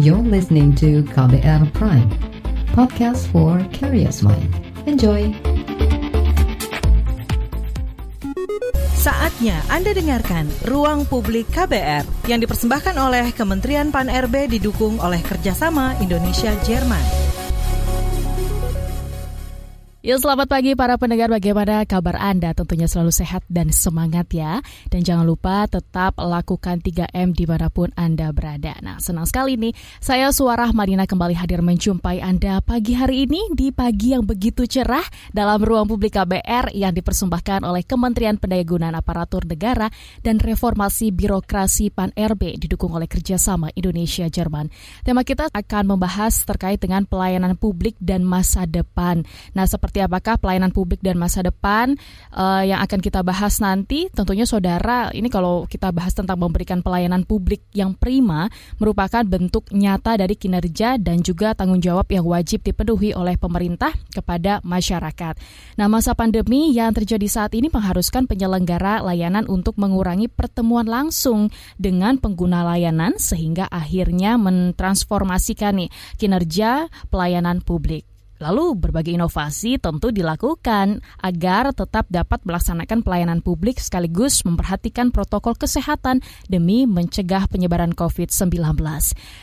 You're listening to KBR Prime, podcast for curious mind. Enjoy! Saatnya Anda dengarkan Ruang Publik KBR yang dipersembahkan oleh Kementerian Pan-RB didukung oleh kerjasama Indonesia-Jerman. Ya selamat pagi para pendengar. Bagaimana kabar Anda? Tentunya selalu sehat dan semangat ya. Dan jangan lupa tetap lakukan 3M di mana pun Anda berada. Nah senang sekali nih saya Suara Madinah kembali hadir menjumpai Anda pagi hari ini di pagi yang begitu cerah dalam ruang publik KBR yang dipersembahkan oleh Kementerian Pendayagunaan Aparatur Negara dan Reformasi Birokrasi PAN-RB didukung oleh kerjasama Indonesia-Jerman Tema kita akan membahas terkait dengan pelayanan publik dan masa depan. Nah seperti seperti apakah pelayanan publik dan masa depan uh, yang akan kita bahas nanti. Tentunya saudara, ini kalau kita bahas tentang memberikan pelayanan publik yang prima merupakan bentuk nyata dari kinerja dan juga tanggung jawab yang wajib dipenuhi oleh pemerintah kepada masyarakat. Nah, masa pandemi yang terjadi saat ini mengharuskan penyelenggara layanan untuk mengurangi pertemuan langsung dengan pengguna layanan sehingga akhirnya mentransformasikan nih kinerja pelayanan publik. Lalu berbagai inovasi tentu dilakukan agar tetap dapat melaksanakan pelayanan publik sekaligus memperhatikan protokol kesehatan demi mencegah penyebaran COVID-19.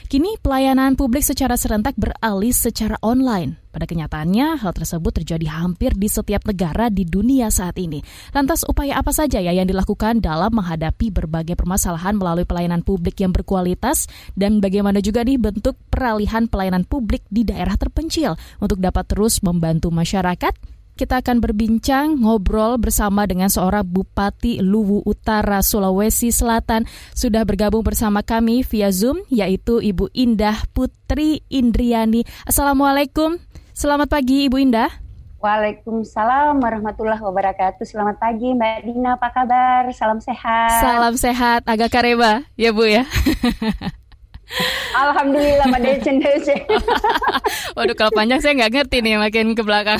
Kini pelayanan publik secara serentak beralih secara online. Pada kenyataannya, hal tersebut terjadi hampir di setiap negara di dunia saat ini. Lantas, upaya apa saja ya yang dilakukan dalam menghadapi berbagai permasalahan melalui pelayanan publik yang berkualitas dan bagaimana juga nih bentuk peralihan pelayanan publik di daerah terpencil untuk dapat terus membantu masyarakat kita akan berbincang ngobrol bersama dengan seorang Bupati Luwu Utara Sulawesi Selatan sudah bergabung bersama kami via Zoom yaitu Ibu Indah Putri Indriani. Assalamualaikum. Selamat pagi Ibu Indah. Waalaikumsalam warahmatullahi wabarakatuh. Selamat pagi Mbak Dina, apa kabar? Salam sehat. Salam sehat, agak kareba ya Bu ya. Alhamdulillah Mbak Decen Waduh kalau panjang saya nggak ngerti nih makin ke belakang.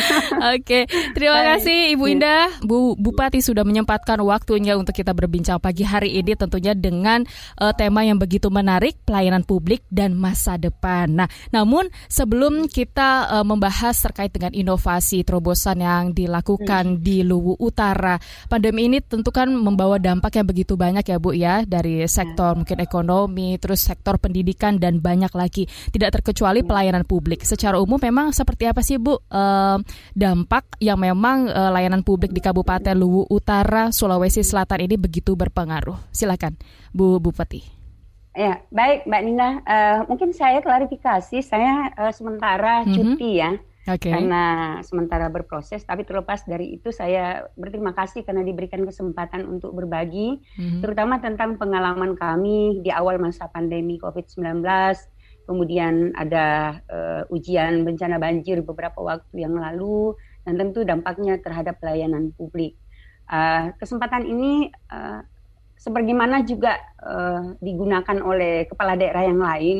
Oke, terima kasih Ibu iya. Indah. Bu Bupati sudah menyempatkan waktunya untuk kita berbincang pagi hari ini tentunya dengan uh, tema yang begitu menarik pelayanan publik dan masa depan. Nah, namun sebelum kita uh, membahas terkait dengan inovasi terobosan yang dilakukan hmm. di Luwu Utara, pandemi ini tentu kan membawa dampak yang begitu banyak ya Bu ya dari sektor hmm. mungkin ekonomi terus sektor pendidikan dan banyak lagi. Tidak terkecuali pelayanan publik. Secara umum memang seperti apa sih Bu dampak yang memang uh, layanan publik di Kabupaten Luwu Utara Sulawesi Selatan ini begitu berpengaruh? Silakan Bu Bupati. Ya, baik Mbak Nina. Uh, mungkin saya klarifikasi, saya uh, sementara mm -hmm. cuti ya okay. karena sementara berproses. Tapi terlepas dari itu saya berterima kasih karena diberikan kesempatan untuk berbagi, mm-hmm. terutama tentang pengalaman kami di awal masa pandemi COVID-19. Kemudian ada uh, ujian bencana banjir beberapa waktu yang lalu, dan tentu dampaknya terhadap pelayanan publik. Uh, kesempatan ini uh, sebagaimana juga uh, digunakan oleh kepala daerah yang lain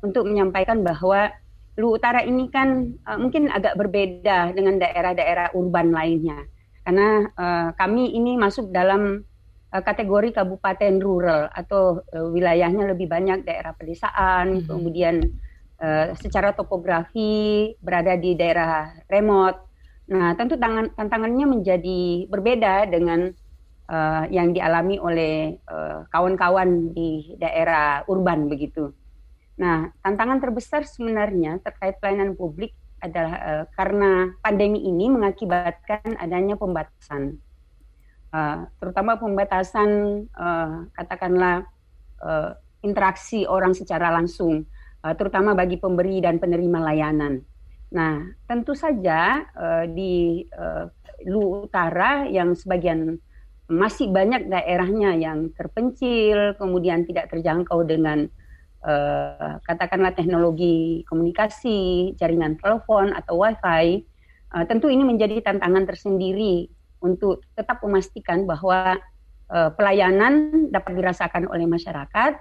untuk menyampaikan bahwa Lu Utara ini kan uh, mungkin agak berbeda dengan daerah-daerah urban lainnya karena uh, kami ini masuk dalam uh, kategori kabupaten rural atau uh, wilayahnya lebih banyak daerah pedesaan, mm -hmm. kemudian uh, secara topografi berada di daerah remote. Nah, tentu tangan, tantangannya menjadi berbeda dengan uh, yang dialami oleh kawan-kawan uh, di daerah urban begitu. Nah, tantangan terbesar sebenarnya terkait pelayanan publik adalah uh, karena pandemi ini mengakibatkan adanya pembatasan, uh, terutama pembatasan uh, katakanlah uh, interaksi orang secara langsung, uh, terutama bagi pemberi dan penerima layanan. Nah, tentu saja uh, di uh, Lu Utara yang sebagian masih banyak daerahnya yang terpencil, kemudian tidak terjangkau dengan uh, katakanlah teknologi komunikasi, jaringan telepon atau wifi, uh, tentu ini menjadi tantangan tersendiri untuk tetap memastikan bahwa uh, pelayanan dapat dirasakan oleh masyarakat,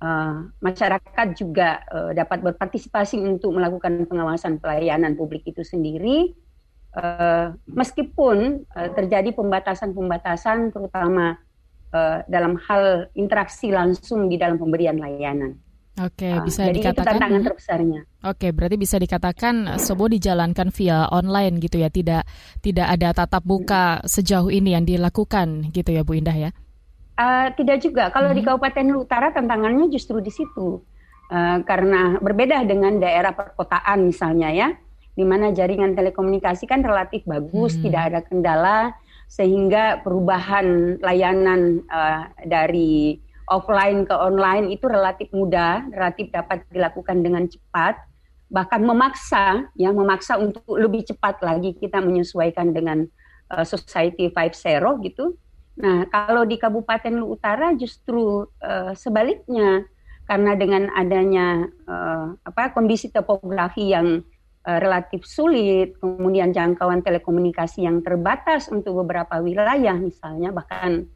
uh, masyarakat juga uh, dapat berpartisipasi untuk melakukan pengawasan pelayanan publik itu sendiri, uh, meskipun uh, terjadi pembatasan-pembatasan terutama uh, dalam hal interaksi langsung di dalam pemberian layanan. Oke, okay, bisa jadi dikatakan. Jadi itu tantangan terbesarnya. Oke, okay, berarti bisa dikatakan semua dijalankan via online gitu ya, tidak tidak ada tatap muka sejauh ini yang dilakukan gitu ya, Bu Indah ya? Uh, tidak juga. Kalau hmm. di Kabupaten Utara tantangannya justru di situ, uh, karena berbeda dengan daerah perkotaan misalnya ya, di mana jaringan telekomunikasi kan relatif bagus, hmm. tidak ada kendala, sehingga perubahan layanan uh, dari offline ke online itu relatif mudah, relatif dapat dilakukan dengan cepat, bahkan memaksa ya memaksa untuk lebih cepat lagi kita menyesuaikan dengan uh, society 5.0 gitu. Nah, kalau di Kabupaten Lu Utara justru uh, sebaliknya karena dengan adanya uh, apa kondisi topografi yang uh, relatif sulit, kemudian jangkauan telekomunikasi yang terbatas untuk beberapa wilayah misalnya bahkan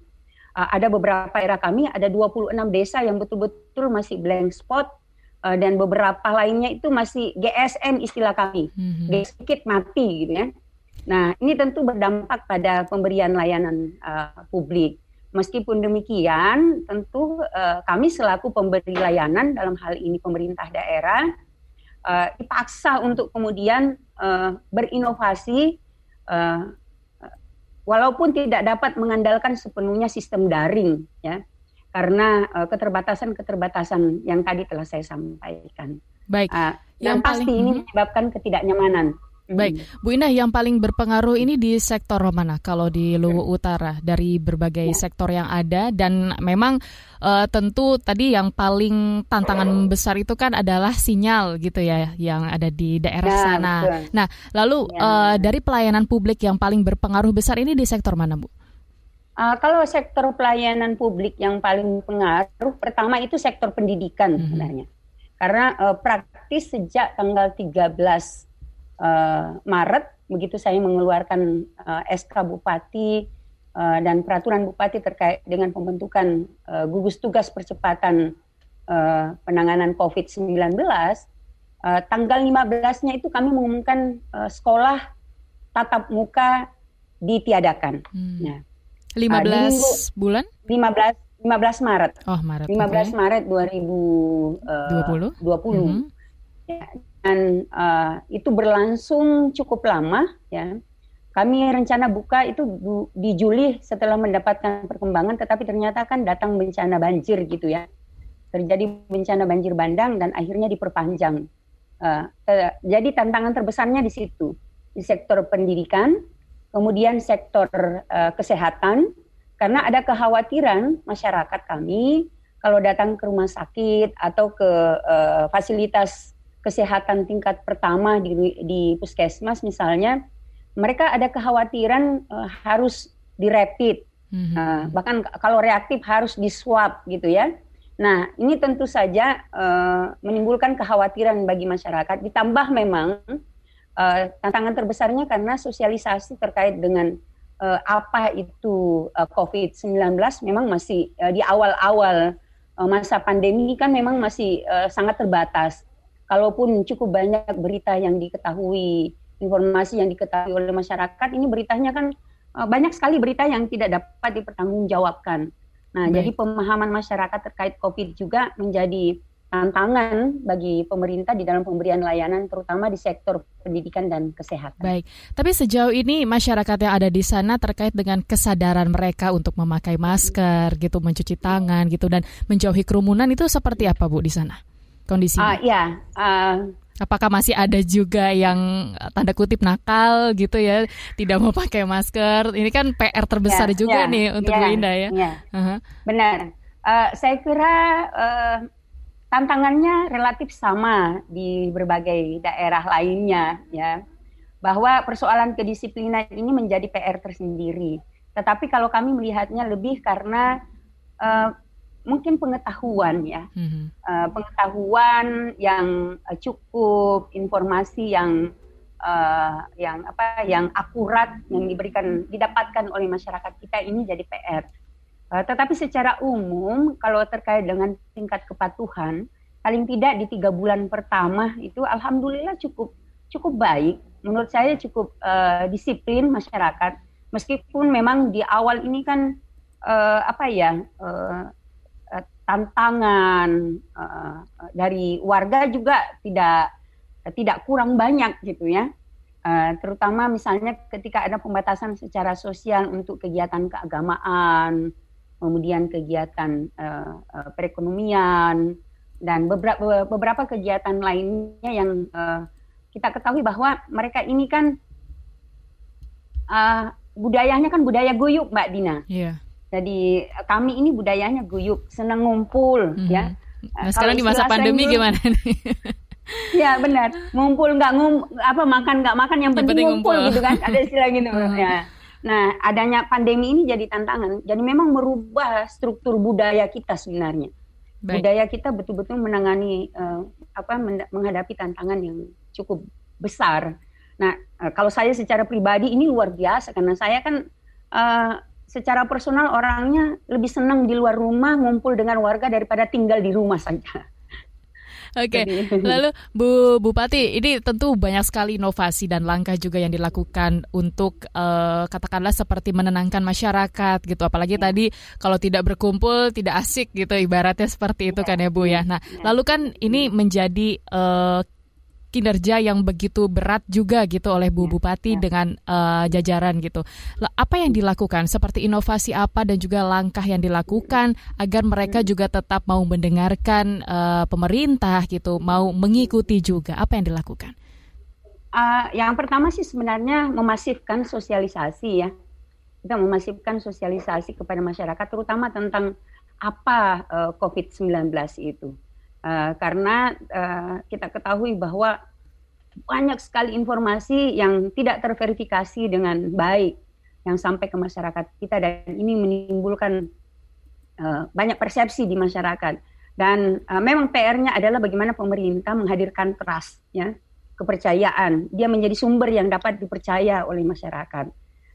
uh, ada beberapa era kami ada 26 desa yang betul-betul masih blank spot uh, dan beberapa lainnya itu masih GSM istilah kami, mm-hmm. sedikit mati gitu ya. Nah ini tentu berdampak pada pemberian layanan uh, publik. Meskipun demikian, tentu uh, kami selaku pemberi layanan dalam hal ini pemerintah daerah uh, dipaksa untuk kemudian uh, berinovasi uh, walaupun tidak dapat mengandalkan sepenuhnya sistem daring ya karena uh, keterbatasan-keterbatasan yang tadi telah saya sampaikan. Baik. Uh, yang, yang pasti paling, ini mhm. menyebabkan ketidaknyamanan Baik, hmm. Bu Indah yang paling berpengaruh ini di sektor mana kalau di Luwu Utara dari berbagai ya. sektor yang ada dan memang uh, tentu tadi yang paling tantangan besar itu kan adalah sinyal gitu ya yang ada di daerah ya, sana. Betul. Nah, lalu ya. uh, dari pelayanan publik yang paling berpengaruh besar ini di sektor mana, Bu? Uh, kalau sektor pelayanan publik yang paling pengaruh pertama itu sektor pendidikan -hmm. sebenarnya. Karena uh, praktis sejak tanggal 13 uh, Maret begitu saya mengeluarkan uh, eh, SK Bupati uh, dan peraturan Bupati terkait dengan pembentukan uh, gugus tugas percepatan uh, penanganan COVID-19 uh, tanggal 15-nya itu kami mengumumkan uh, sekolah tatap muka ditiadakan. Hmm. Nah, 15 uh, minggu, bulan? 15 15 Maret. Oh, Maret. 15 okay. Maret 2020. Uh, 20. Hmm. Ya, dan uh, itu berlangsung cukup lama ya. Kami rencana buka itu di Juli setelah mendapatkan perkembangan, tetapi ternyata kan datang bencana banjir gitu ya. Terjadi bencana banjir bandang dan akhirnya diperpanjang. Uh, uh, jadi tantangan terbesarnya di situ, di sektor pendidikan, kemudian sektor uh, kesehatan, karena ada kekhawatiran masyarakat kami kalau datang ke rumah sakit atau ke uh, fasilitas kesehatan tingkat pertama di, di puskesmas misalnya, mereka ada kekhawatiran uh, harus direpit, mm-hmm. uh, bahkan kalau reaktif harus di swab gitu ya. Nah ini tentu saja uh, menimbulkan kekhawatiran bagi masyarakat. Ditambah memang uh, tantangan terbesarnya karena sosialisasi terkait dengan uh, apa itu uh, COVID-19 memang masih uh, di awal-awal uh, masa pandemi kan memang masih uh, sangat terbatas kalaupun cukup banyak berita yang diketahui, informasi yang diketahui oleh masyarakat, ini beritanya kan uh, banyak sekali berita yang tidak dapat dipertanggungjawabkan. Nah, Baik. jadi pemahaman masyarakat terkait COVID juga menjadi tantangan bagi pemerintah di dalam pemberian layanan terutama di sektor pendidikan dan kesehatan. Baik, tapi sejauh ini masyarakat yang ada di sana terkait dengan kesadaran mereka untuk memakai masker gitu, mencuci tangan gitu dan menjauhi kerumunan itu seperti apa Bu di sana? Kondisinya? Uh, ya. Uh, Apakah masih ada juga yang tanda kutip nakal gitu ya, tidak mau pakai masker? Ini kan PR terbesar ya, juga ya, nih untuk ya, Bu Indah ya. ya. Uh-huh. Benar. Uh, saya kira uh, tantangannya relatif sama di berbagai daerah lainnya ya. Bahwa persoalan kedisiplinan ini menjadi PR tersendiri. Tetapi kalau kami melihatnya lebih karena uh, mungkin pengetahuan ya, mm-hmm. uh, pengetahuan yang uh, cukup, informasi yang uh, yang apa, yang akurat yang diberikan didapatkan oleh masyarakat kita ini jadi PR. Uh, tetapi secara umum kalau terkait dengan tingkat kepatuhan, paling tidak di tiga bulan pertama itu alhamdulillah cukup cukup baik. Menurut saya cukup uh, disiplin masyarakat, meskipun memang di awal ini kan uh, apa ya. Uh, tantangan uh, dari warga juga tidak tidak kurang banyak gitu ya. Uh, terutama misalnya ketika ada pembatasan secara sosial untuk kegiatan keagamaan, kemudian kegiatan uh, uh, perekonomian dan beberapa beberapa kegiatan lainnya yang uh, kita ketahui bahwa mereka ini kan uh, budayanya kan budaya guyup Mbak Dina. Yeah. Jadi kami ini budayanya guyup, senang ngumpul mm -hmm. ya. Nah, sekarang di masa pandemi gimana nih? Ya benar, ngumpul nggak ngum apa makan nggak makan yang penting, penting ngumpul, ngumpul gitu kan ada istilah gitu ya. Nah adanya pandemi ini jadi tantangan, jadi memang merubah struktur budaya kita sebenarnya. Baik. Budaya kita betul-betul menangani uh, apa menghadapi tantangan yang cukup besar. Nah uh, kalau saya secara pribadi ini luar biasa karena saya kan uh, secara personal orangnya lebih senang di luar rumah ngumpul dengan warga daripada tinggal di rumah saja. Oke, okay. lalu Bu Bupati, ini tentu banyak sekali inovasi dan langkah juga yang dilakukan untuk uh, katakanlah seperti menenangkan masyarakat gitu. Apalagi ya. tadi kalau tidak berkumpul tidak asik gitu, ibaratnya seperti itu ya. kan ya Bu ya. Nah, ya. lalu kan ini menjadi uh, kinerja yang begitu berat juga gitu oleh Bu ya, Bupati ya. dengan uh, jajaran gitu. Apa yang dilakukan? Seperti inovasi apa dan juga langkah yang dilakukan agar mereka hmm. juga tetap mau mendengarkan uh, pemerintah gitu, mau mengikuti juga. Apa yang dilakukan? Uh, yang pertama sih sebenarnya memasifkan sosialisasi ya. Kita memasifkan sosialisasi kepada masyarakat terutama tentang apa uh, COVID-19 itu Uh, karena uh, kita ketahui bahwa banyak sekali informasi yang tidak terverifikasi dengan baik yang sampai ke masyarakat kita dan ini menimbulkan uh, banyak persepsi di masyarakat. Dan uh, memang PR-nya adalah bagaimana pemerintah menghadirkan trust ya kepercayaan. Dia menjadi sumber yang dapat dipercaya oleh masyarakat.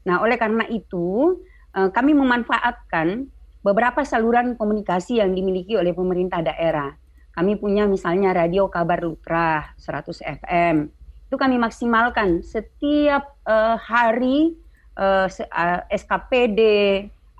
Nah oleh karena itu uh, kami memanfaatkan beberapa saluran komunikasi yang dimiliki oleh pemerintah daerah kami punya misalnya radio kabar Lutra 100 FM. Itu kami maksimalkan setiap uh, hari uh, eh, uh, eh, SKPD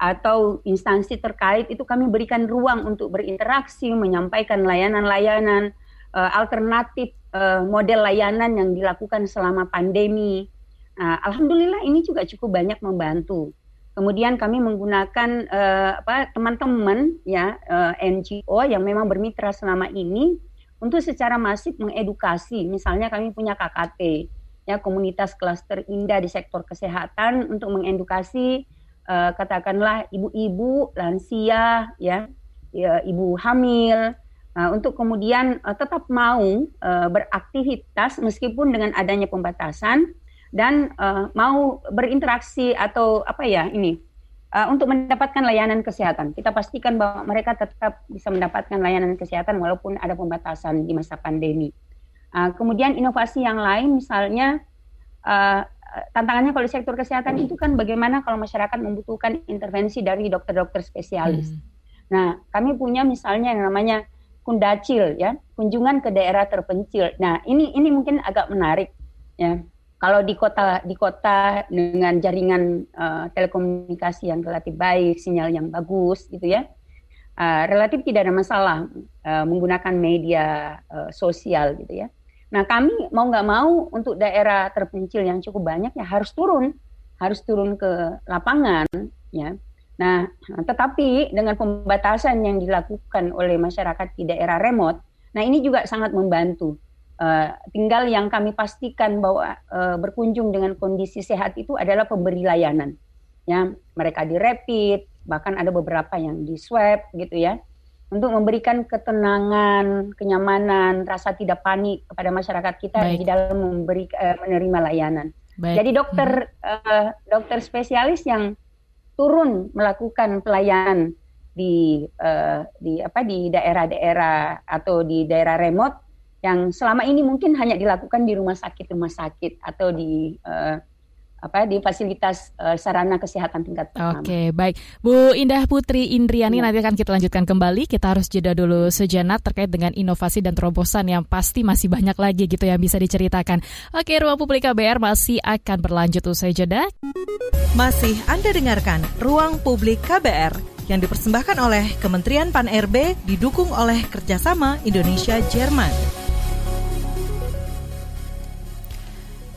atau instansi terkait itu kami berikan ruang untuk berinteraksi, menyampaikan layanan-layanan uh, alternatif uh, model layanan yang dilakukan selama pandemi. Nah, alhamdulillah ini juga cukup banyak membantu. Kemudian kami menggunakan uh, apa teman-teman ya uh, eh, NGO yang memang bermitra selama ini untuk secara masif mengedukasi. Misalnya kami punya KKT ya komunitas klaster indah di sektor kesehatan untuk mengedukasi uh, katakanlah ibu-ibu lansia ya, ya ibu hamil uh, untuk kemudian uh, tetap mau uh, beraktivitas meskipun dengan adanya pembatasan dan uh, mau berinteraksi atau apa ya ini uh, untuk mendapatkan layanan kesehatan. Kita pastikan bahwa mereka tetap bisa mendapatkan layanan kesehatan walaupun ada pembatasan di masa pandemi. Uh, kemudian inovasi yang lain misalnya uh, tantangannya kalau sektor kesehatan itu kan bagaimana kalau masyarakat membutuhkan intervensi dari dokter-dokter spesialis. Hmm. Nah, kami punya misalnya yang namanya kundacil ya, kunjungan ke daerah terpencil. Nah, ini ini mungkin agak menarik ya kalau di kota di kota dengan jaringan uh, telekomunikasi yang relatif baik, sinyal yang bagus gitu ya, uh, relatif tidak ada masalah uh, menggunakan media uh, sosial gitu ya. Nah kami mau nggak mau untuk daerah terpencil yang cukup banyak ya harus turun, harus turun ke lapangan ya. Nah tetapi dengan pembatasan yang dilakukan oleh masyarakat di daerah remote, nah ini juga sangat membantu Uh, tinggal yang kami pastikan bahwa uh, berkunjung dengan kondisi sehat itu adalah pemberi layanan. Ya, mereka di rapid, bahkan ada beberapa yang di swab gitu ya. Untuk memberikan ketenangan, kenyamanan, rasa tidak panik kepada masyarakat kita Baik. di dalam memberi uh, menerima layanan. Baik. Jadi dokter hmm. uh, dokter spesialis yang turun melakukan pelayanan di uh, di apa di daerah-daerah atau di daerah remote yang selama ini mungkin hanya dilakukan di rumah sakit rumah sakit atau di uh, apa di fasilitas uh, sarana kesehatan tingkat pertama. Oke, baik. Bu Indah Putri Indriani ya. nanti akan kita lanjutkan kembali. Kita harus jeda dulu sejenak terkait dengan inovasi dan terobosan yang pasti masih banyak lagi gitu yang bisa diceritakan. Oke, Ruang Publik KBR masih akan berlanjut usai jeda. Masih Anda dengarkan Ruang Publik KBR yang dipersembahkan oleh Kementerian Pan-RB didukung oleh kerjasama Indonesia-Jerman.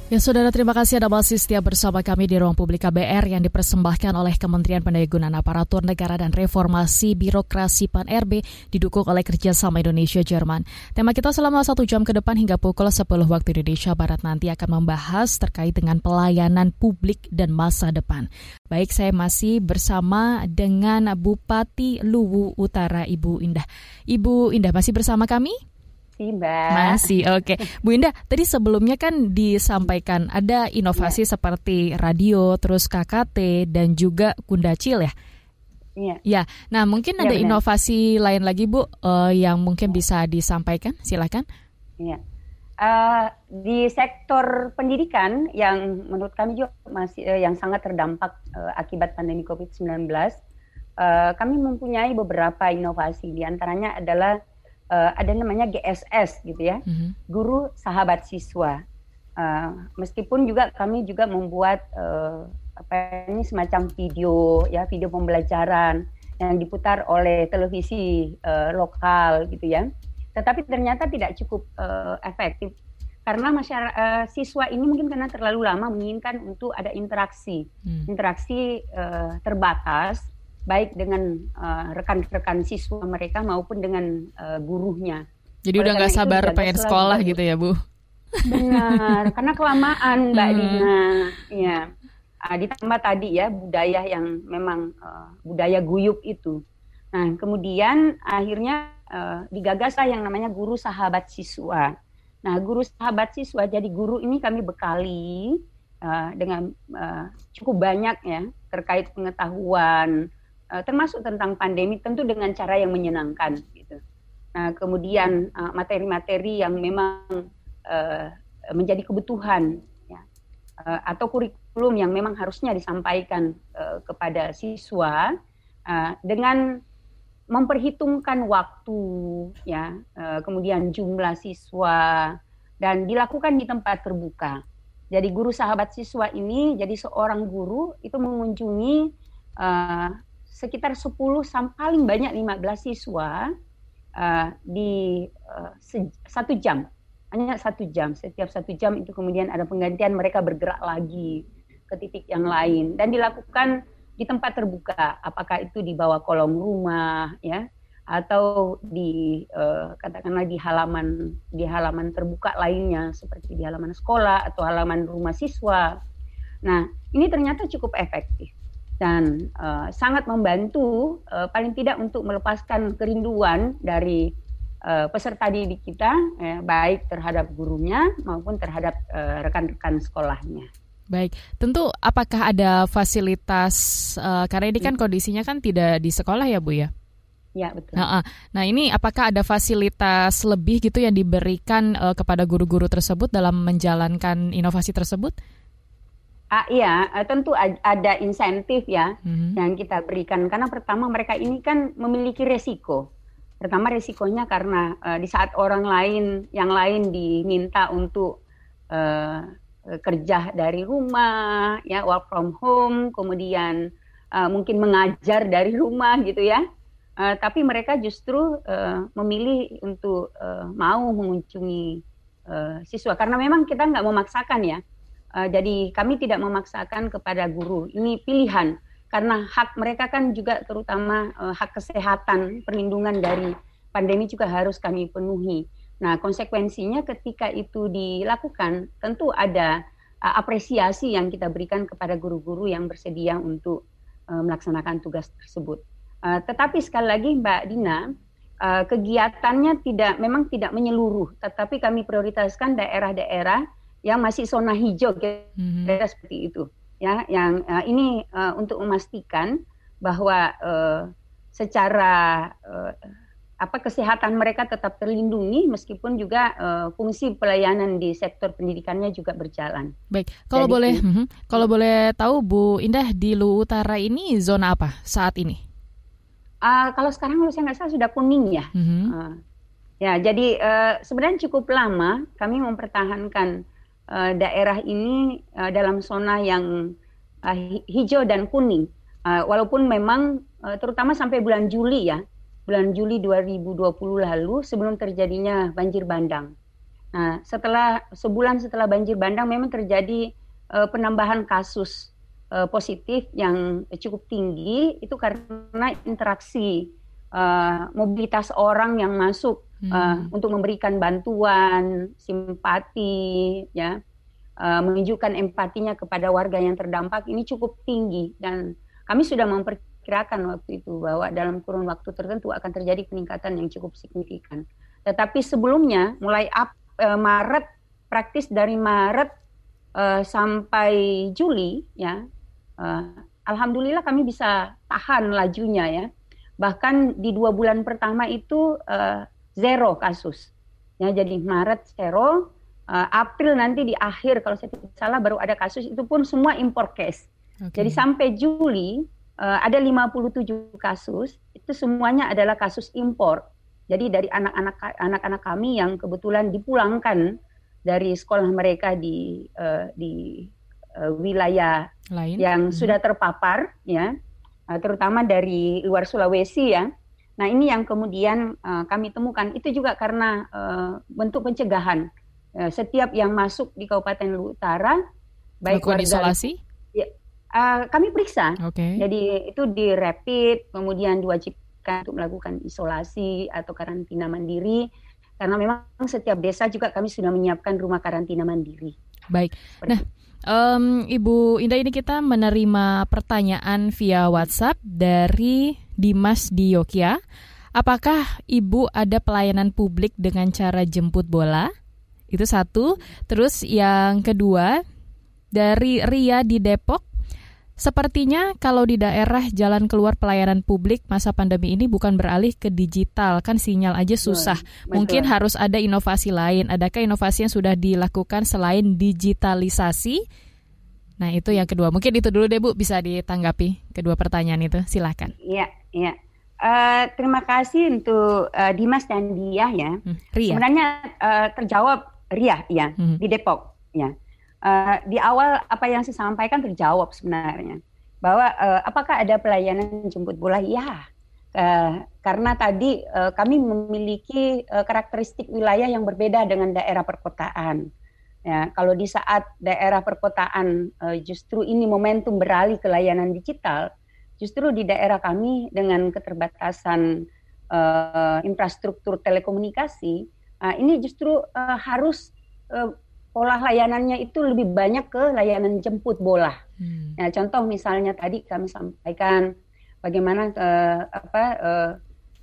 Ya saudara terima kasih Anda masih setia bersama kami di ruang publik KBR yang dipersembahkan oleh Kementerian Pendayagunaan Aparatur Negara dan Reformasi Birokrasi PAN RB didukung oleh kerjasama Indonesia Jerman. Tema kita selama satu jam ke depan hingga pukul 10 waktu Indonesia Barat nanti akan membahas terkait dengan pelayanan publik dan masa depan. Baik saya masih bersama dengan Bupati Luwu Utara Ibu Indah. Ibu Indah masih bersama kami? Masih, Mbak. Masih, oke. Okay. Bu Indah, tadi sebelumnya kan disampaikan ada inovasi ya. seperti radio, terus KKT, dan juga Kundacil ya? Iya. Ya, nah mungkin ya, ada benar. inovasi lain lagi Bu uh, yang mungkin bisa disampaikan, silakan. Iya. Uh, di sektor pendidikan yang menurut kami juga masih uh, yang sangat terdampak uh, akibat pandemi COVID-19, uh, kami mempunyai beberapa inovasi. Di antaranya adalah uh, ada namanya GSS gitu ya, mm-hmm. guru sahabat siswa. Uh, meskipun juga kami juga membuat uh, apa ini semacam video ya video pembelajaran yang diputar oleh televisi uh, lokal gitu ya, tetapi ternyata tidak cukup uh, efektif karena masyarakat uh, siswa ini mungkin karena terlalu lama menginginkan untuk ada interaksi, hmm. interaksi uh, terbatas baik dengan uh, rekan-rekan siswa mereka maupun dengan uh, gurunya. Jadi Oleh udah nggak sabar pengen sekolah gitu ya Bu? Benar, karena kelamaan Mbak hmm. Dina. Ya, uh, ditambah tadi ya budaya yang memang uh, budaya guyup itu. Nah kemudian akhirnya uh, digagaslah yang namanya guru sahabat siswa. Nah guru sahabat siswa jadi guru ini kami bekali uh, dengan uh, cukup banyak ya terkait pengetahuan uh, termasuk tentang pandemi tentu dengan cara yang menyenangkan gitu. Nah, kemudian uh, materi-materi yang memang uh, menjadi kebutuhan ya, uh, atau kurikulum yang memang harusnya disampaikan uh, kepada siswa uh, dengan memperhitungkan waktu ya, uh, kemudian jumlah siswa dan dilakukan di tempat terbuka. Jadi guru sahabat siswa ini jadi seorang guru itu mengunjungi uh, sekitar 10 sampai paling banyak 15 siswa uh, di uh, satu jam. Hanya satu jam. Setiap satu jam itu kemudian ada penggantian mereka bergerak lagi ke titik yang lain. Dan dilakukan di tempat terbuka. Apakah itu di bawah kolong rumah ya atau di uh, katakanlah di halaman di halaman terbuka lainnya seperti di halaman sekolah atau halaman rumah siswa. Nah ini ternyata cukup efektif dan uh, sangat membantu uh, paling tidak untuk melepaskan kerinduan dari uh, peserta didik kita eh, baik terhadap gurunya maupun terhadap rekan-rekan uh, sekolahnya. Baik, tentu apakah ada fasilitas uh, karena ini kan kondisinya kan tidak di sekolah ya Bu ya? Ya betul. Nah, nah ini apakah ada fasilitas lebih gitu yang diberikan uh, kepada guru-guru tersebut dalam menjalankan inovasi tersebut? Ah, iya, eh, tentu ada insentif ya mm-hmm. yang kita berikan karena pertama mereka ini kan memiliki resiko. Pertama resikonya karena uh, di saat orang lain yang lain diminta untuk uh, kerja dari rumah, ya work from home, kemudian uh, mungkin mengajar dari rumah gitu ya. Uh, tapi mereka justru uh, memilih untuk uh, mau mengunjungi uh, siswa karena memang kita nggak memaksakan ya Uh, jadi kami tidak memaksakan kepada guru. Ini pilihan karena hak mereka kan juga terutama uh, hak kesehatan, perlindungan dari pandemi juga harus kami penuhi. Nah, konsekuensinya ketika itu dilakukan tentu ada uh, apresiasi yang kita berikan kepada guru-guru yang bersedia untuk uh, melaksanakan tugas tersebut. Uh, tetapi sekali lagi Mbak Dina, kegiatannya tidak memang tidak menyeluruh, tetapi kami prioritaskan daerah-daerah yang masih zona hijau kira-kira hmm. seperti itu ya yang uh, ini uh, untuk memastikan bahwa uh, secara uh, apa kesehatan mereka tetap terlindungi meskipun juga uh, fungsi pelayanan di sektor pendidikannya juga berjalan. Baik, kalau Jadi, boleh uh, kalau boleh tahu Bu Indah di Lu Utara ini zona apa saat ini? Uh, kalau sekarang kalau saya nggak salah sudah kuning ya. -huh. uh, ya, jadi uh, sebenarnya cukup lama kami mempertahankan uh, daerah ini uh, dalam zona yang uh, hijau dan kuning. Uh, walaupun memang uh, terutama sampai bulan Juli ya bulan Juli 2020 lalu sebelum terjadinya banjir bandang. Nah, setelah sebulan setelah banjir bandang memang terjadi uh, penambahan kasus uh, positif yang cukup tinggi itu karena interaksi uh, mobilitas orang yang masuk uh, untuk memberikan bantuan, simpati, ya, uh, menunjukkan empatinya kepada warga yang terdampak ini cukup tinggi dan kami sudah memper kirakan waktu itu bahwa dalam kurun waktu tertentu akan terjadi peningkatan yang cukup signifikan. Tetapi sebelumnya mulai Ap, e, Maret praktis dari Maret e, sampai Juli ya e, alhamdulillah kami bisa tahan lajunya ya. Bahkan di dua bulan pertama itu e, zero kasus. Ya jadi Maret zero, e, April nanti di akhir kalau saya tidak salah baru ada kasus itu pun semua impor case. Okay. Jadi sampai Juli uh, ada 57 kasus, itu semuanya adalah kasus impor. Jadi dari anak-anak anak-anak kami yang kebetulan dipulangkan dari sekolah mereka di uh, di uh, wilayah Lain. yang hmm. sudah terpapar ya, uh, terutama dari luar Sulawesi ya. Nah, ini yang kemudian uh, kami temukan itu juga karena uh, bentuk pencegahan. Uh, setiap yang masuk di Kabupaten Lu Utara baik warga isolasi Uh, kami periksa. Okay. Jadi itu di rapid, kemudian diwajibkan untuk melakukan isolasi atau karantina mandiri. Karena memang setiap desa juga kami sudah menyiapkan rumah karantina mandiri. Baik. Nah, um, Ibu Indah ini kita menerima pertanyaan via WhatsApp dari Dimas di Yogyakarta. Apakah Ibu ada pelayanan publik dengan cara jemput bola? Itu satu. Terus yang kedua dari Ria di Depok Sepertinya kalau di daerah jalan keluar pelayanan publik masa pandemi ini bukan beralih ke digital, kan sinyal aja susah. Betul. Mungkin harus ada inovasi lain. Adakah inovasi yang sudah dilakukan selain digitalisasi? Nah, itu yang kedua. Mungkin itu dulu deh Bu, bisa ditanggapi kedua pertanyaan itu. Silahkan. Iya, iya. Uh, terima kasih untuk uh, Dimas dan Dia ya. Hmm, Ria. Sebenarnya uh, terjawab Ria ya hmm. di Depok ya uh, di awal apa yang saya sampaikan terjawab sebenarnya bahwa uh, apakah ada pelayanan jemput bola? Ya, uh, karena tadi uh, kami memiliki uh, karakteristik wilayah yang berbeda dengan daerah perkotaan. Ya, kalau di saat daerah perkotaan uh, justru ini momentum beralih ke layanan digital, justru di daerah kami dengan keterbatasan uh, infrastruktur telekomunikasi, uh, ini justru uh, harus uh, pola layanannya itu lebih banyak ke layanan jemput bola. Hmm. Nah, contoh misalnya tadi kami sampaikan bagaimana uh, apa uh,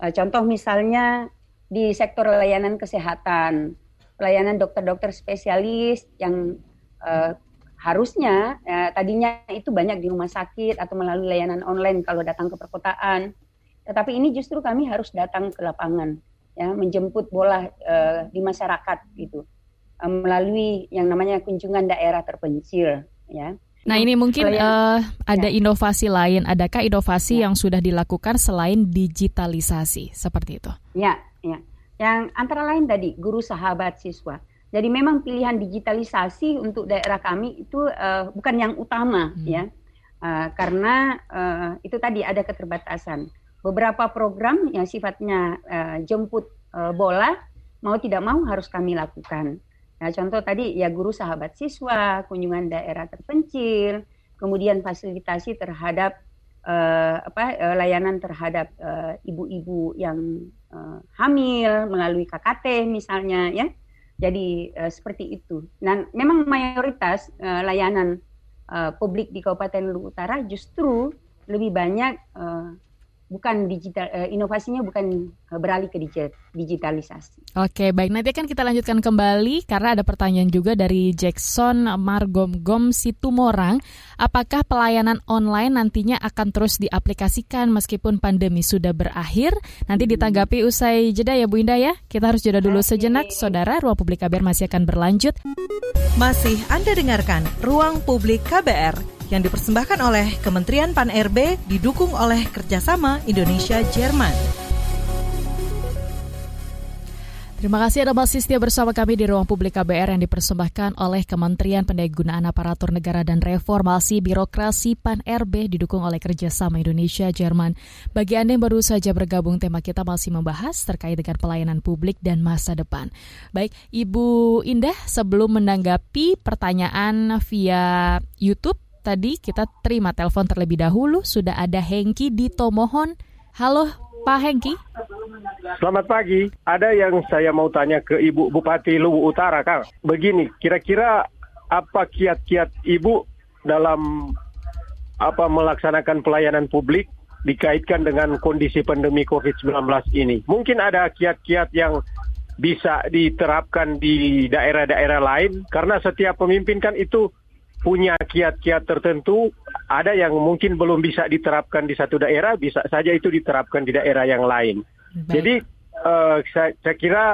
uh, contoh misalnya di sektor layanan kesehatan, pelayanan dokter-dokter spesialis yang uh, harusnya uh, tadinya itu banyak di rumah sakit atau melalui layanan online kalau datang ke perkotaan. Tetapi ini justru kami harus datang ke lapangan ya menjemput bola uh, di masyarakat gitu uh, melalui yang namanya kunjungan daerah terpencil ya. Nah ini mungkin uh, ada ya. inovasi lain. Adakah inovasi ya. yang sudah dilakukan selain digitalisasi seperti itu? Ya, ya. Yang antara lain tadi guru sahabat siswa. Jadi memang pilihan digitalisasi untuk daerah kami itu uh, bukan yang utama hmm. ya, uh, karena uh, itu tadi ada keterbatasan. Beberapa program yang sifatnya uh, jemput uh, bola mau tidak mau harus kami lakukan. Nah, contoh tadi ya guru sahabat siswa, kunjungan daerah terpencil, kemudian fasilitasi terhadap uh, apa uh, layanan terhadap uh, ibu-ibu yang uh, hamil melalui KKT misalnya ya. Jadi uh, seperti itu. Dan memang mayoritas uh, layanan uh, publik di Kabupaten Luhut Utara justru lebih banyak uh, bukan digital uh, inovasinya bukan uh, beralih ke digitalisasi. Oke, baik nanti akan kita lanjutkan kembali karena ada pertanyaan juga dari Jackson Margom-Gom Situmorang, apakah pelayanan online nantinya akan terus diaplikasikan meskipun pandemi sudah berakhir? Nanti hmm. ditanggapi usai jeda ya Bu Indah ya. Kita harus jeda dulu sejenak, Saudara. Ruang Publik KBR masih akan berlanjut. Masih Anda dengarkan Ruang Publik KBR yang dipersembahkan oleh Kementerian Pan-RB didukung oleh kerjasama Indonesia-Jerman. Terima kasih Anda masih setia bersama kami di Ruang Publik KBR yang dipersembahkan oleh Kementerian Pendayagunaan Aparatur Negara dan Reformasi Birokrasi PAN-RB didukung oleh kerjasama Indonesia-Jerman. Bagi Anda yang baru saja bergabung, tema kita masih membahas terkait dengan pelayanan publik dan masa depan. Baik, Ibu Indah, sebelum menanggapi pertanyaan via YouTube, tadi kita terima telepon terlebih dahulu. Sudah ada Hengki di Tomohon. Halo Pak Hengki. Selamat pagi. Ada yang saya mau tanya ke Ibu Bupati Luwu Utara, Kang. Begini, kira-kira apa kiat-kiat Ibu dalam apa melaksanakan pelayanan publik dikaitkan dengan kondisi pandemi COVID-19 ini? Mungkin ada kiat-kiat yang bisa diterapkan di daerah-daerah lain karena setiap pemimpin kan itu punya kiat-kiat tertentu, ada yang mungkin belum bisa diterapkan di satu daerah, bisa saja itu diterapkan di daerah yang lain. Baik. Jadi uh, saya, saya kira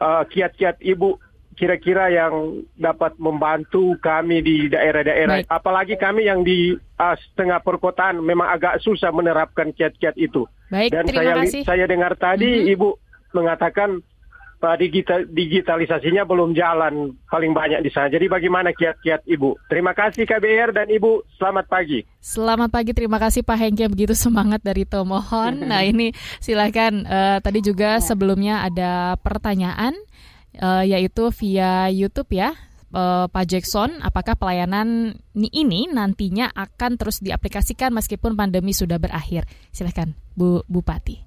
uh, kiat-kiat ibu kira-kira yang dapat membantu kami di daerah-daerah, apalagi kami yang di uh, setengah perkotaan memang agak susah menerapkan kiat-kiat itu. Baik, Dan saya kasih. saya dengar tadi mm -hmm. ibu mengatakan digital, digitalisasinya belum jalan paling banyak di sana. Jadi bagaimana kiat-kiat Ibu? Terima kasih KBR dan Ibu, selamat pagi. Selamat pagi, terima kasih Pak Hengki begitu semangat dari Tomohon. nah ini silakan uh, tadi juga ya. sebelumnya ada pertanyaan uh, yaitu via YouTube ya. Uh, Pak Jackson, apakah pelayanan ini nantinya akan terus diaplikasikan meskipun pandemi sudah berakhir? Silahkan, Bu Bupati.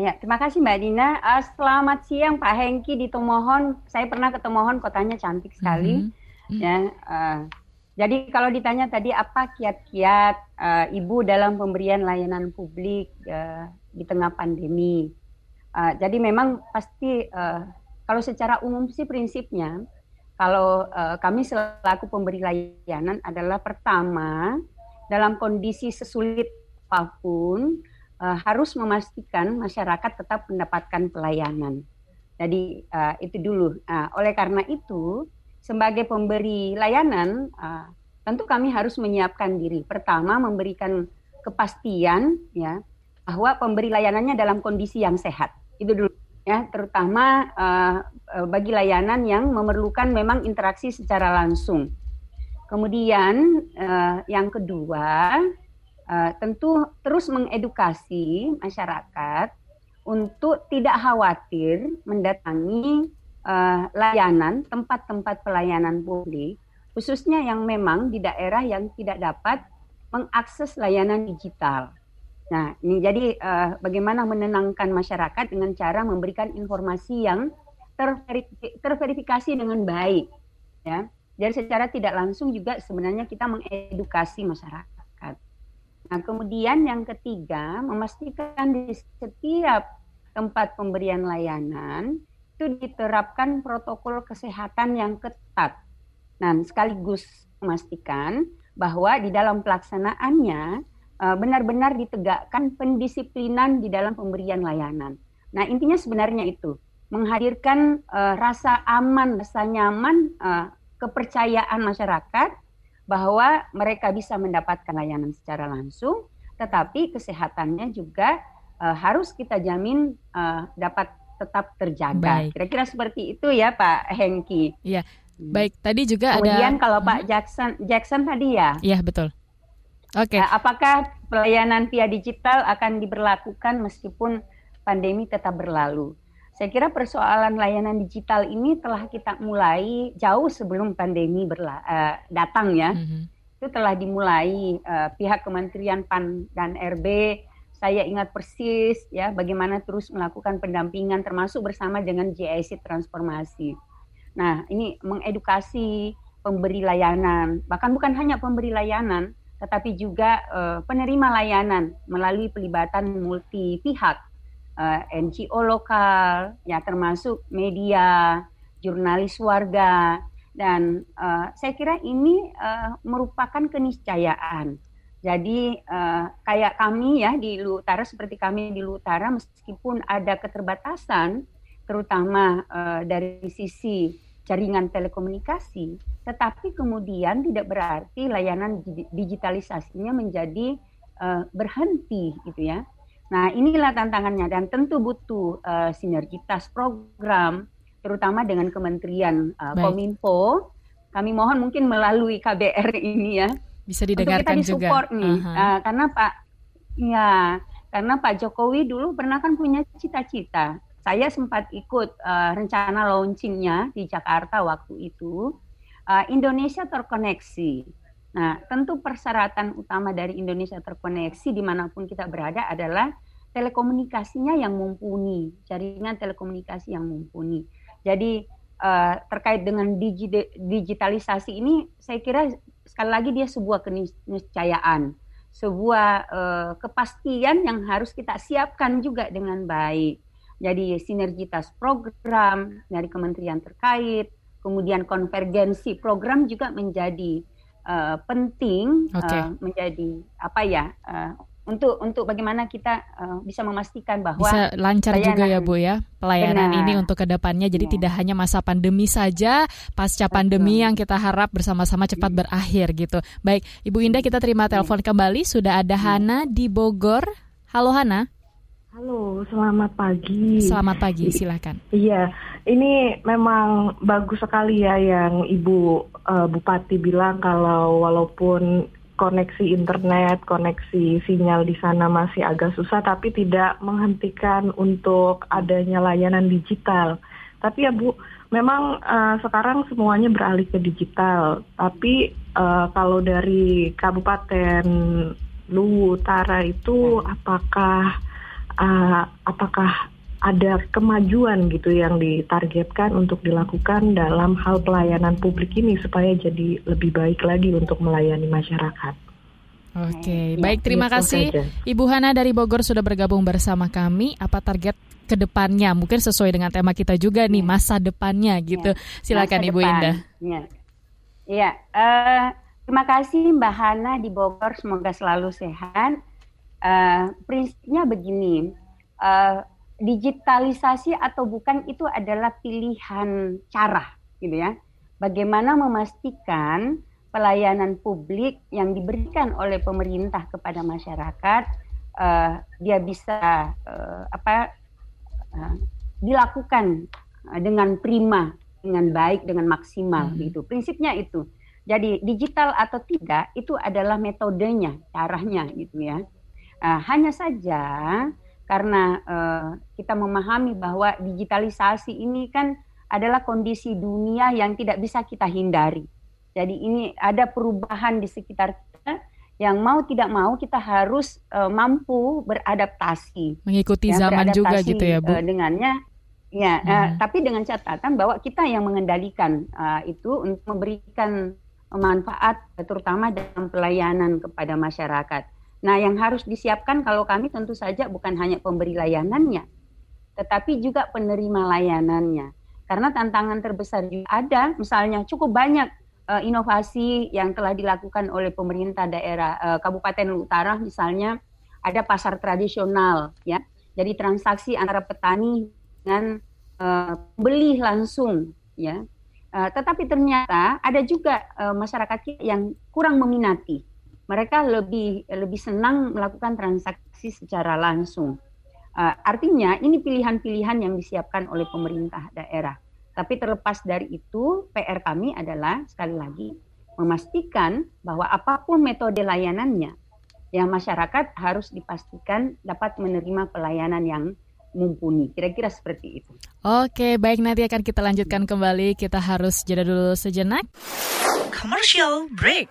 Ya, terima kasih Mbak Dina. Uh, selamat siang Pak Hengki di Tomohon. Saya pernah ke Tomohon, kotanya cantik sekali. Mm -hmm. Ya, uh, jadi kalau ditanya tadi apa kiat-kiat uh, Ibu dalam pemberian layanan publik uh, di tengah pandemi. Uh, jadi memang pasti uh, kalau secara umum sih prinsipnya kalau uh, kami selaku pemberi layanan adalah pertama dalam kondisi sesulit apa pun uh, harus memastikan masyarakat tetap mendapatkan pelayanan. Jadi uh, itu dulu. Uh, oleh karena itu, sebagai pemberi layanan, uh, tentu kami harus menyiapkan diri. Pertama, memberikan kepastian ya bahwa pemberi layanannya dalam kondisi yang sehat. Itu dulu ya, terutama uh, bagi layanan yang memerlukan memang interaksi secara langsung. Kemudian uh, yang kedua, uh, tentu terus mengedukasi masyarakat untuk tidak khawatir mendatangi uh, layanan tempat-tempat pelayanan publik khususnya yang memang di daerah yang tidak dapat mengakses layanan digital. Nah, ini jadi uh, bagaimana menenangkan masyarakat dengan cara memberikan informasi yang terverifikasi dengan baik, ya. Jadi secara tidak langsung juga sebenarnya kita mengedukasi masyarakat. Nah, kemudian yang ketiga, memastikan di setiap tempat pemberian layanan itu diterapkan protokol kesehatan yang ketat. Nah, sekaligus memastikan bahwa di dalam pelaksanaannya eh, benar-benar ditegakkan pendisiplinan di dalam pemberian layanan. Nah, intinya sebenarnya itu menghadirkan uh, rasa aman, rasa nyaman, uh, kepercayaan masyarakat bahwa mereka bisa mendapatkan layanan secara langsung, tetapi kesehatannya juga uh, harus kita jamin uh, dapat tetap terjaga. Kira-kira seperti itu ya Pak Hengki. Iya. Hmm. Baik, tadi juga Kemudian ada Kemudian kalau Pak hmm. Jackson Jackson tadi ya. Iya, betul. Oke. Okay. Nah, apakah pelayanan via digital akan diberlakukan meskipun pandemi tetap berlalu? Saya kira persoalan layanan digital ini telah kita mulai jauh sebelum pandemi berla uh, datang ya. Mm -hmm. Itu telah dimulai uh, pihak Kementerian PAN dan RB. Saya ingat persis ya bagaimana terus melakukan pendampingan termasuk bersama dengan JIC Transformasi. Nah, ini mengedukasi pemberi layanan, bahkan bukan hanya pemberi layanan, tetapi juga uh, penerima layanan melalui pelibatan multi pihak uh, NGO lokal, ya termasuk media, jurnalis warga, dan uh, saya kira ini uh, merupakan keniscayaan. Jadi uh, kayak kami ya di Lutara seperti kami di Lutara meskipun ada keterbatasan terutama uh, dari sisi jaringan telekomunikasi, tetapi kemudian tidak berarti layanan digitalisasinya menjadi uh, berhenti gitu ya. Nah, inilah tantangannya dan tentu butuh uh, sinergitas program terutama dengan Kementerian uh, Kominfo. Kami mohon mungkin melalui KBR ini ya bisa didengarkan Untuk kita juga. nih, uh -huh. uh, karena Pak, ya, karena Pak Jokowi dulu pernah kan punya cita-cita. Saya sempat ikut uh, rencana launchingnya di Jakarta waktu itu. Uh, Indonesia terkoneksi. Nah, tentu persyaratan utama dari Indonesia terkoneksi di mana pun kita berada adalah telekomunikasinya yang mumpuni, jaringan telekomunikasi yang mumpuni. Jadi uh, terkait dengan digi digitalisasi ini, saya kira sekali lagi dia sebuah keniscayaan, sebuah uh, kepastian yang harus kita siapkan juga dengan baik. Jadi sinergitas program dari kementerian terkait, kemudian konvergensi program juga menjadi uh, penting okay. uh, menjadi apa ya uh, untuk untuk bagaimana kita uh, bisa memastikan bahwa bisa lancar pelayanan, juga ya Bu ya pelayanan benar. ini untuk ke depannya jadi ya. tidak hanya masa pandemi saja pasca Betul. pandemi yang kita harap bersama-sama cepat ya. berakhir gitu baik Ibu Indah kita terima iya. telepon ya. kembali sudah ada ya. Hana di Bogor halo Hana Halo, selamat pagi. Selamat pagi, silakan. Iya, ini memang bagus sekali ya yang Ibu uh, Bupati bilang kalau walaupun koneksi internet, koneksi sinyal di sana masih agak susah, tapi tidak menghentikan untuk adanya layanan digital. Tapi ya Bu, memang uh, sekarang semuanya beralih ke digital. Tapi uh, kalau dari Kabupaten Luwu Utara itu apakah uh, apakah ada kemajuan gitu yang ditargetkan untuk dilakukan dalam hal pelayanan publik ini supaya jadi lebih baik lagi untuk melayani masyarakat. Oke, okay. ya, baik terima kasih saja. Ibu Hana dari Bogor sudah bergabung bersama kami. Apa target ke depannya? Mungkin sesuai dengan tema kita juga nih ya. masa depannya gitu. Ya. Silakan Ibu depan. Indah. Ya, ya uh, terima kasih Mbak Hana di Bogor. Semoga selalu sehat. Uh, prinsipnya begini. Uh, digitalisasi atau bukan itu adalah pilihan cara gitu ya. Bagaimana memastikan pelayanan publik yang diberikan oleh pemerintah kepada masyarakat uh, dia bisa uh, apa uh, dilakukan dengan prima, dengan baik, dengan maksimal hmm. gitu. Prinsipnya itu. Jadi digital atau tidak itu adalah metodenya, caranya gitu ya. Uh, hanya saja karena uh, kita memahami bahwa digitalisasi ini kan adalah kondisi dunia yang tidak bisa kita hindari. Jadi ini ada perubahan di sekitar kita yang mau tidak mau kita harus uh, mampu beradaptasi. Mengikuti ya, zaman juga gitu ya, Bu. Uh, dengannya ya, hmm. uh, tapi dengan catatan bahwa kita yang mengendalikan uh, itu untuk memberikan manfaat terutama dalam pelayanan kepada masyarakat. Nah, yang harus disiapkan kalau kami tentu saja bukan hanya pemberi layanannya, tetapi juga penerima layanannya. Karena tantangan terbesar juga ada, misalnya cukup banyak uh, inovasi yang telah dilakukan oleh pemerintah daerah uh, Kabupaten Utara, misalnya ada pasar tradisional, ya. Jadi transaksi antara petani dengan uh, beli langsung, ya. Uh, tetapi ternyata ada juga uh, masyarakat yang kurang meminati mereka lebih lebih senang melakukan transaksi secara langsung. Uh, artinya ini pilihan-pilihan yang disiapkan oleh pemerintah daerah. Tapi terlepas dari itu, PR kami adalah sekali lagi memastikan bahwa apa pun metode layanannya, yang masyarakat harus dipastikan dapat menerima pelayanan yang mumpuni. Kira-kira seperti itu. Oke, baik nanti akan kita lanjutkan kembali. Kita harus jeda dulu sejenak. Commercial break.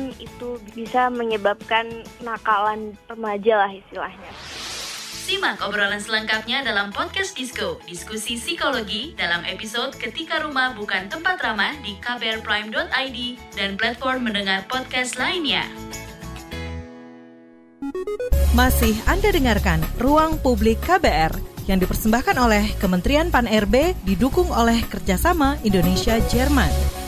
itu bisa menyebabkan nakalan remaja lah istilahnya. Simak obrolan selengkapnya dalam podcast Disco, diskusi psikologi dalam episode Ketika Rumah Bukan Tempat Ramah di kbrprime.id dan platform mendengar podcast lainnya. Masih Anda dengarkan Ruang Publik KBR yang dipersembahkan oleh Kementerian Pan-RB didukung oleh kerjasama Indonesia-Jerman.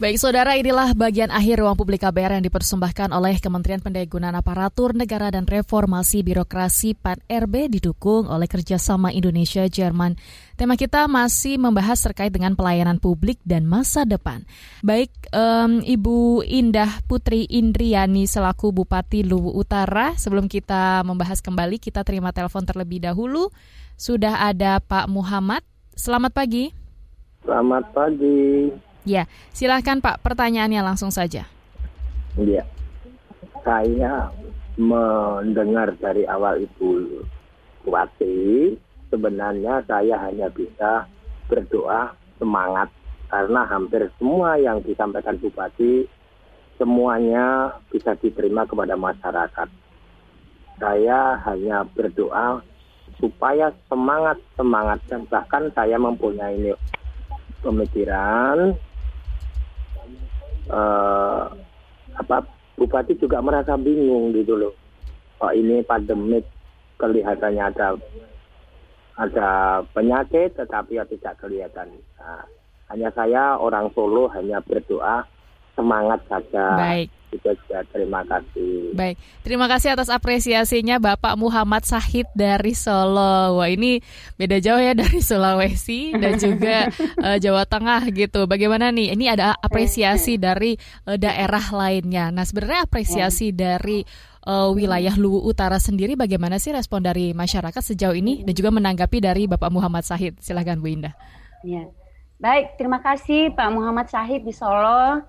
Baik saudara, inilah bagian akhir ruang publik KBR yang dipersembahkan oleh Kementerian Pendayagunaan Aparatur Negara dan Reformasi Birokrasi PAN RB didukung oleh kerjasama Indonesia Jerman. Tema kita masih membahas terkait dengan pelayanan publik dan masa depan. Baik, um, Ibu Indah Putri Indriani selaku Bupati Luwu Utara. Sebelum kita membahas kembali, kita terima telepon terlebih dahulu. Sudah ada Pak Muhammad. Selamat pagi. Selamat pagi. Ya, silahkan Pak, pertanyaannya langsung saja. Iya, saya mendengar dari awal Ibu Bupati, sebenarnya saya hanya bisa berdoa semangat karena hampir semua yang disampaikan Bupati semuanya bisa diterima kepada masyarakat. Saya hanya berdoa supaya semangat semangat dan bahkan saya mempunyai pemikiran uh, apa bupati juga merasa bingung gitu loh. Oh ini pandemik kelihatannya ada ada penyakit tetapi ya tidak kelihatan. Nah, hanya saya orang Solo hanya berdoa semangat saja. Baik. Itu saja. Terima kasih. Baik, terima kasih atas apresiasinya Bapak Muhammad Sahid dari Solo. Wah ini beda jauh ya dari Sulawesi dan juga uh, Jawa Tengah gitu. Bagaimana nih? Ini ada apresiasi dari uh, daerah lainnya. Nah sebenarnya apresiasi ya. dari uh, wilayah Luwu Utara sendiri bagaimana sih respon dari masyarakat sejauh ini dan juga menanggapi dari Bapak Muhammad Sahid. Silahkan Bu Indah. Ya. Baik, terima kasih Pak Muhammad Sahid di Solo.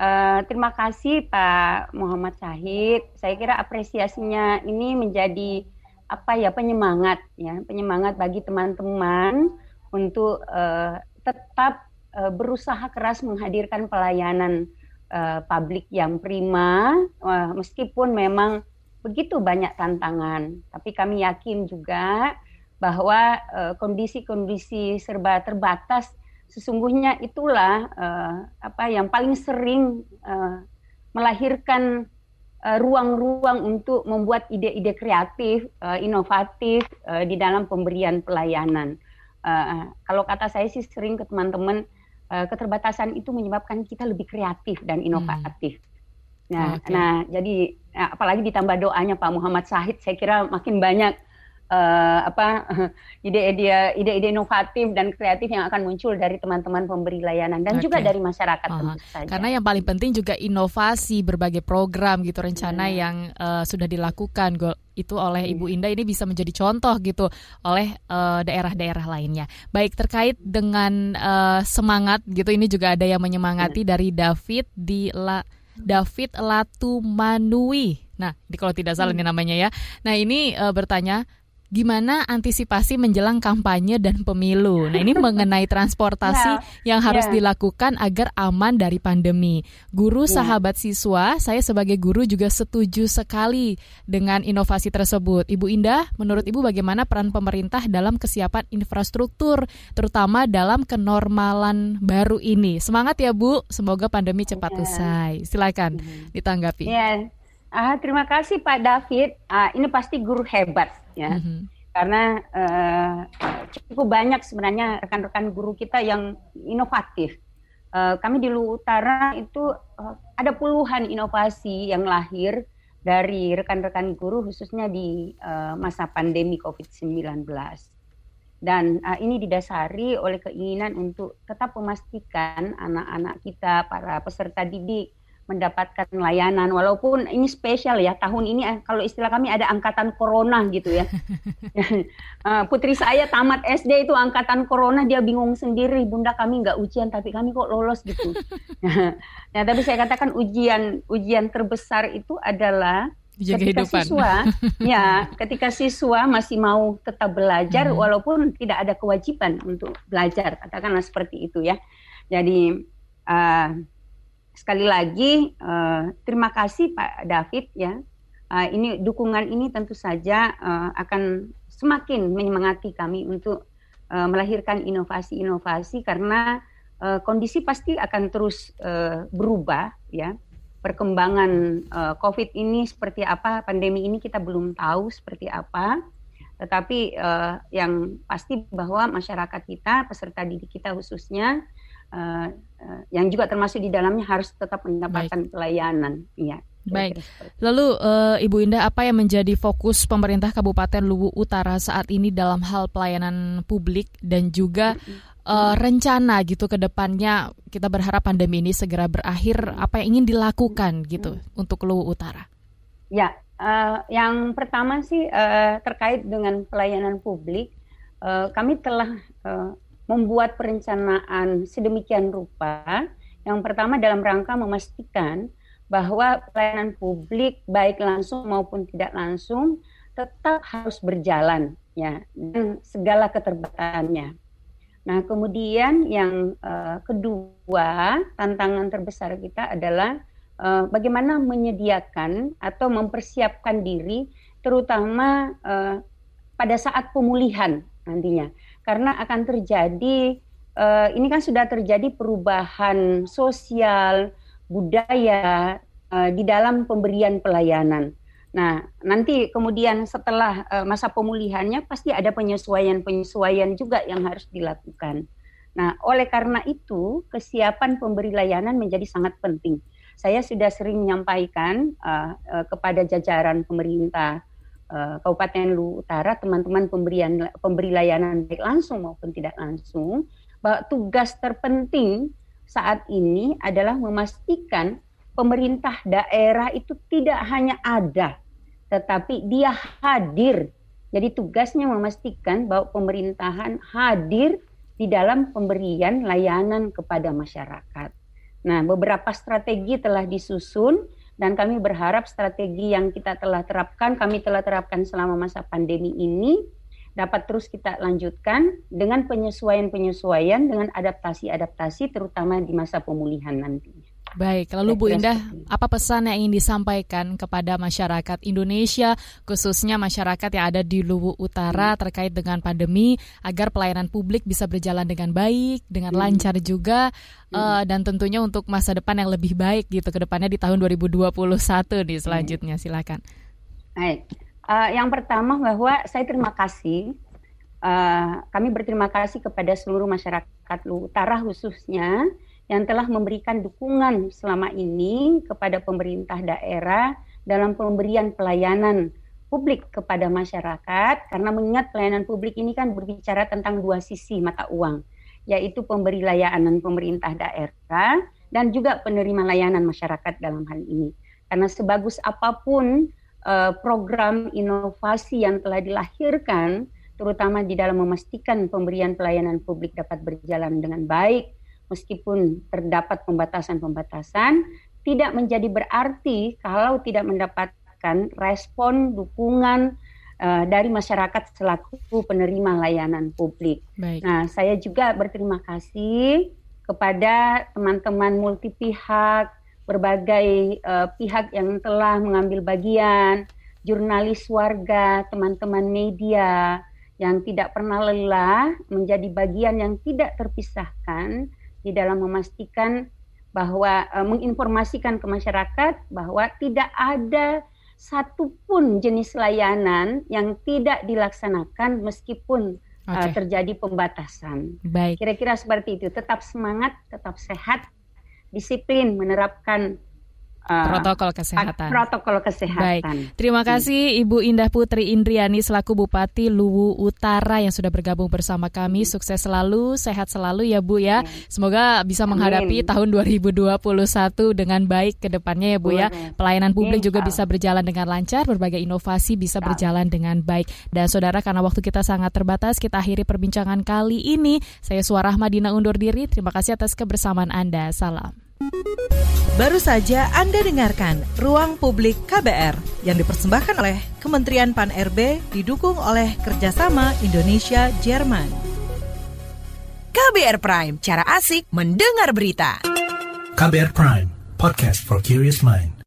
Uh, terima kasih Pak Muhammad Syahid. Saya kira apresiasinya ini menjadi apa ya penyemangat ya penyemangat bagi teman-teman untuk uh, tetap uh, berusaha keras menghadirkan pelayanan uh, publik yang prima uh, meskipun memang begitu banyak tantangan. Tapi kami yakin juga bahwa kondisi-kondisi uh, serba terbatas sesungguhnya itulah uh, apa yang paling sering uh, melahirkan eh, ruang-ruang uh, untuk membuat ide-ide kreatif, uh, inovatif uh, di dalam pemberian pelayanan. Uh, kalau kata saya sih sering ke teman-teman uh, keterbatasan itu menyebabkan kita lebih kreatif dan inovatif. Hmm. Nah, okay. nah jadi apalagi ditambah doanya Pak Muhammad Sahid, saya kira makin banyak uh, apa ide-ide ide-ide inovatif dan kreatif yang akan muncul dari teman-teman pemberi layanan dan okay. juga dari masyarakat tentu saja. Karena yang paling penting juga inovasi berbagai program gitu rencana hmm. yang uh, sudah dilakukan itu oleh Ibu iya. Indah ini bisa menjadi contoh gitu oleh daerah daerah-daerah lainnya. Baik terkait dengan uh, semangat gitu ini juga ada yang menyemangati hmm. dari David di La David Latumanui. Nah, ini kalau tidak salah hmm. ini namanya ya. Nah, ini uh, bertanya gimana antisipasi menjelang kampanye dan pemilu. Nah, ini mengenai transportasi yeah. yang harus yeah. dilakukan agar aman dari pandemi. Guru yeah. sahabat siswa, saya sebagai guru juga setuju sekali dengan inovasi tersebut. Ibu Indah, menurut Ibu bagaimana peran pemerintah dalam kesiapan infrastruktur terutama dalam kenormalan baru ini? Semangat ya, Bu. Semoga pandemi cepat yeah. usai. Silakan mm-hmm. ditanggapi. Yeah. Ah, terima kasih Pak David. Ah, ini pasti guru hebat ya. Mm -hmm. Karena uh, cukup banyak sebenarnya rekan-rekan guru kita yang inovatif. Uh, kami di Luwu Utara itu uh, ada puluhan inovasi yang lahir dari rekan-rekan guru khususnya di uh, masa pandemi COVID-19. dan uh, ini didasari oleh keinginan untuk tetap memastikan anak-anak kita para peserta didik mendapatkan layanan walaupun ini spesial ya tahun ini eh, kalau istilah kami ada angkatan corona gitu ya eh, putri saya tamat SD itu angkatan corona dia bingung sendiri bunda kami nggak ujian tapi kami kok lolos gitu nah tapi saya katakan ujian ujian terbesar itu adalah Jaga ketika kehidupan. siswa ya ketika siswa masih mau tetap belajar hmm. walaupun tidak ada kewajiban untuk belajar katakanlah seperti itu ya jadi uh, sekali lagi uh, terima kasih Pak David ya. Uh, ini dukungan ini tentu saja uh, akan semakin menyemangati kami untuk uh, melahirkan inovasi-inovasi karena uh, kondisi pasti akan terus uh, berubah ya. Perkembangan uh, COVID ini seperti apa, pandemi ini kita belum tahu seperti apa. Tetapi uh, yang pasti bahwa masyarakat kita, peserta didik kita khususnya uh, uh, yang juga termasuk di dalamnya harus tetap mendapatkan Baik. pelayanan. Iya. Baik. Lalu uh, Ibu Indah, apa yang menjadi fokus pemerintah Kabupaten Luwu Utara saat ini dalam hal pelayanan publik dan juga uh, rencana gitu ke depannya? Kita berharap pandemi ini segera berakhir. Apa yang ingin dilakukan gitu untuk Luwu Utara? Ya, uh, yang pertama sih uh, terkait dengan pelayanan publik, uh, kami telah uh, membuat perencanaan sedemikian rupa. Yang pertama dalam rangka memastikan bahwa pelayanan publik baik langsung maupun tidak langsung tetap harus berjalan ya dan segala keterbatasannya. Nah, kemudian yang uh, kedua, tantangan terbesar kita adalah uh, bagaimana menyediakan atau mempersiapkan diri terutama uh, pada saat pemulihan nantinya karena akan terjadi uh, ini kan sudah terjadi perubahan sosial budaya uh, di dalam pemberian pelayanan. Nah, nanti kemudian setelah uh, masa pemulihannya pasti ada penyesuaian-penyesuaian juga yang harus dilakukan. Nah, oleh karena itu kesiapan pemberi layanan menjadi sangat penting. Saya sudah sering menyampaikan uh, uh, kepada jajaran pemerintah uh, Kabupaten Lu Utara, teman-teman pemberian pemberi layanan baik langsung maupun tidak langsung, bahwa tugas terpenting saat ini adalah memastikan pemerintah daerah itu tidak hanya ada, tetapi dia hadir. Jadi tugasnya memastikan bahwa pemerintahan hadir di dalam pemberian layanan kepada masyarakat. Nah, beberapa strategi telah disusun dan kami berharap strategi yang kita telah terapkan, kami telah terapkan selama masa pandemi ini dapat terus kita lanjutkan dengan penyesuaian-penyesuaian dengan adaptasi-adaptasi terutama di masa pemulihan nantinya. Baik, lalu Bu Indah, apa pesan yang ingin disampaikan kepada masyarakat Indonesia, khususnya masyarakat yang ada di Luwu Utara hmm. terkait dengan pandemi, agar pelayanan publik bisa berjalan dengan baik, dengan hmm. lancar juga, hmm. uh, dan tentunya untuk masa depan yang lebih baik gitu ke depannya di tahun 2021 nih selanjutnya, silakan. Baik, uh, yang pertama bahwa saya terima kasih, uh, kami berterima kasih kepada seluruh masyarakat Luwu Utara khususnya yang telah memberikan dukungan selama ini kepada pemerintah daerah dalam pemberian pelayanan publik kepada masyarakat karena mengingat pelayanan publik ini kan berbicara tentang dua sisi mata uang yaitu pemberi layanan pemerintah daerah dan juga penerima layanan masyarakat dalam hal ini. Karena sebagus apa pun uh, program inovasi yang telah dilahirkan terutama di dalam memastikan pemberian pelayanan publik dapat berjalan dengan baik meskipun terdapat pembatasan-pembatasan, tidak menjadi berarti kalau tidak mendapatkan respon dukungan uh, dari masyarakat selaku penerima layanan publik. Baik. Nah, saya juga berterima kasih kepada teman-teman multi pihak, berbagai uh, pihak yang telah mengambil bagian, jurnalis warga, teman-teman media yang tidak pernah lelah menjadi bagian yang tidak terpisahkan di dalam memastikan bahwa e, menginformasikan ke masyarakat bahwa tidak ada satupun jenis layanan yang tidak dilaksanakan meskipun e, okay. uh, terjadi pembatasan. Baik. Kira-kira seperti itu. Tetap semangat, tetap sehat, disiplin menerapkan uh, protokol kesehatan. Protokol kesehatan. Baik. Terima kasih Ibu Indah Putri Indriani selaku Bupati Luwu Utara yang sudah bergabung bersama kami. Sukses selalu, sehat selalu ya Bu ya. Semoga bisa menghadapi Amin. tahun 2021 dengan baik ke depannya ya Bu ya. Pelayanan publik juga bisa berjalan dengan lancar, berbagai inovasi bisa berjalan dengan baik. Dan Saudara karena waktu kita sangat terbatas, kita akhiri perbincangan kali ini. Saya Suara Madina undur diri. Terima kasih atas kebersamaan Anda. Salam. Baru saja Anda dengarkan Ruang Publik KBR yang dipersembahkan oleh Kementerian Pan-RB didukung oleh kerjasama Indonesia-Jerman. KBR Prime, cara asik mendengar berita. KBR Prime, podcast for curious mind.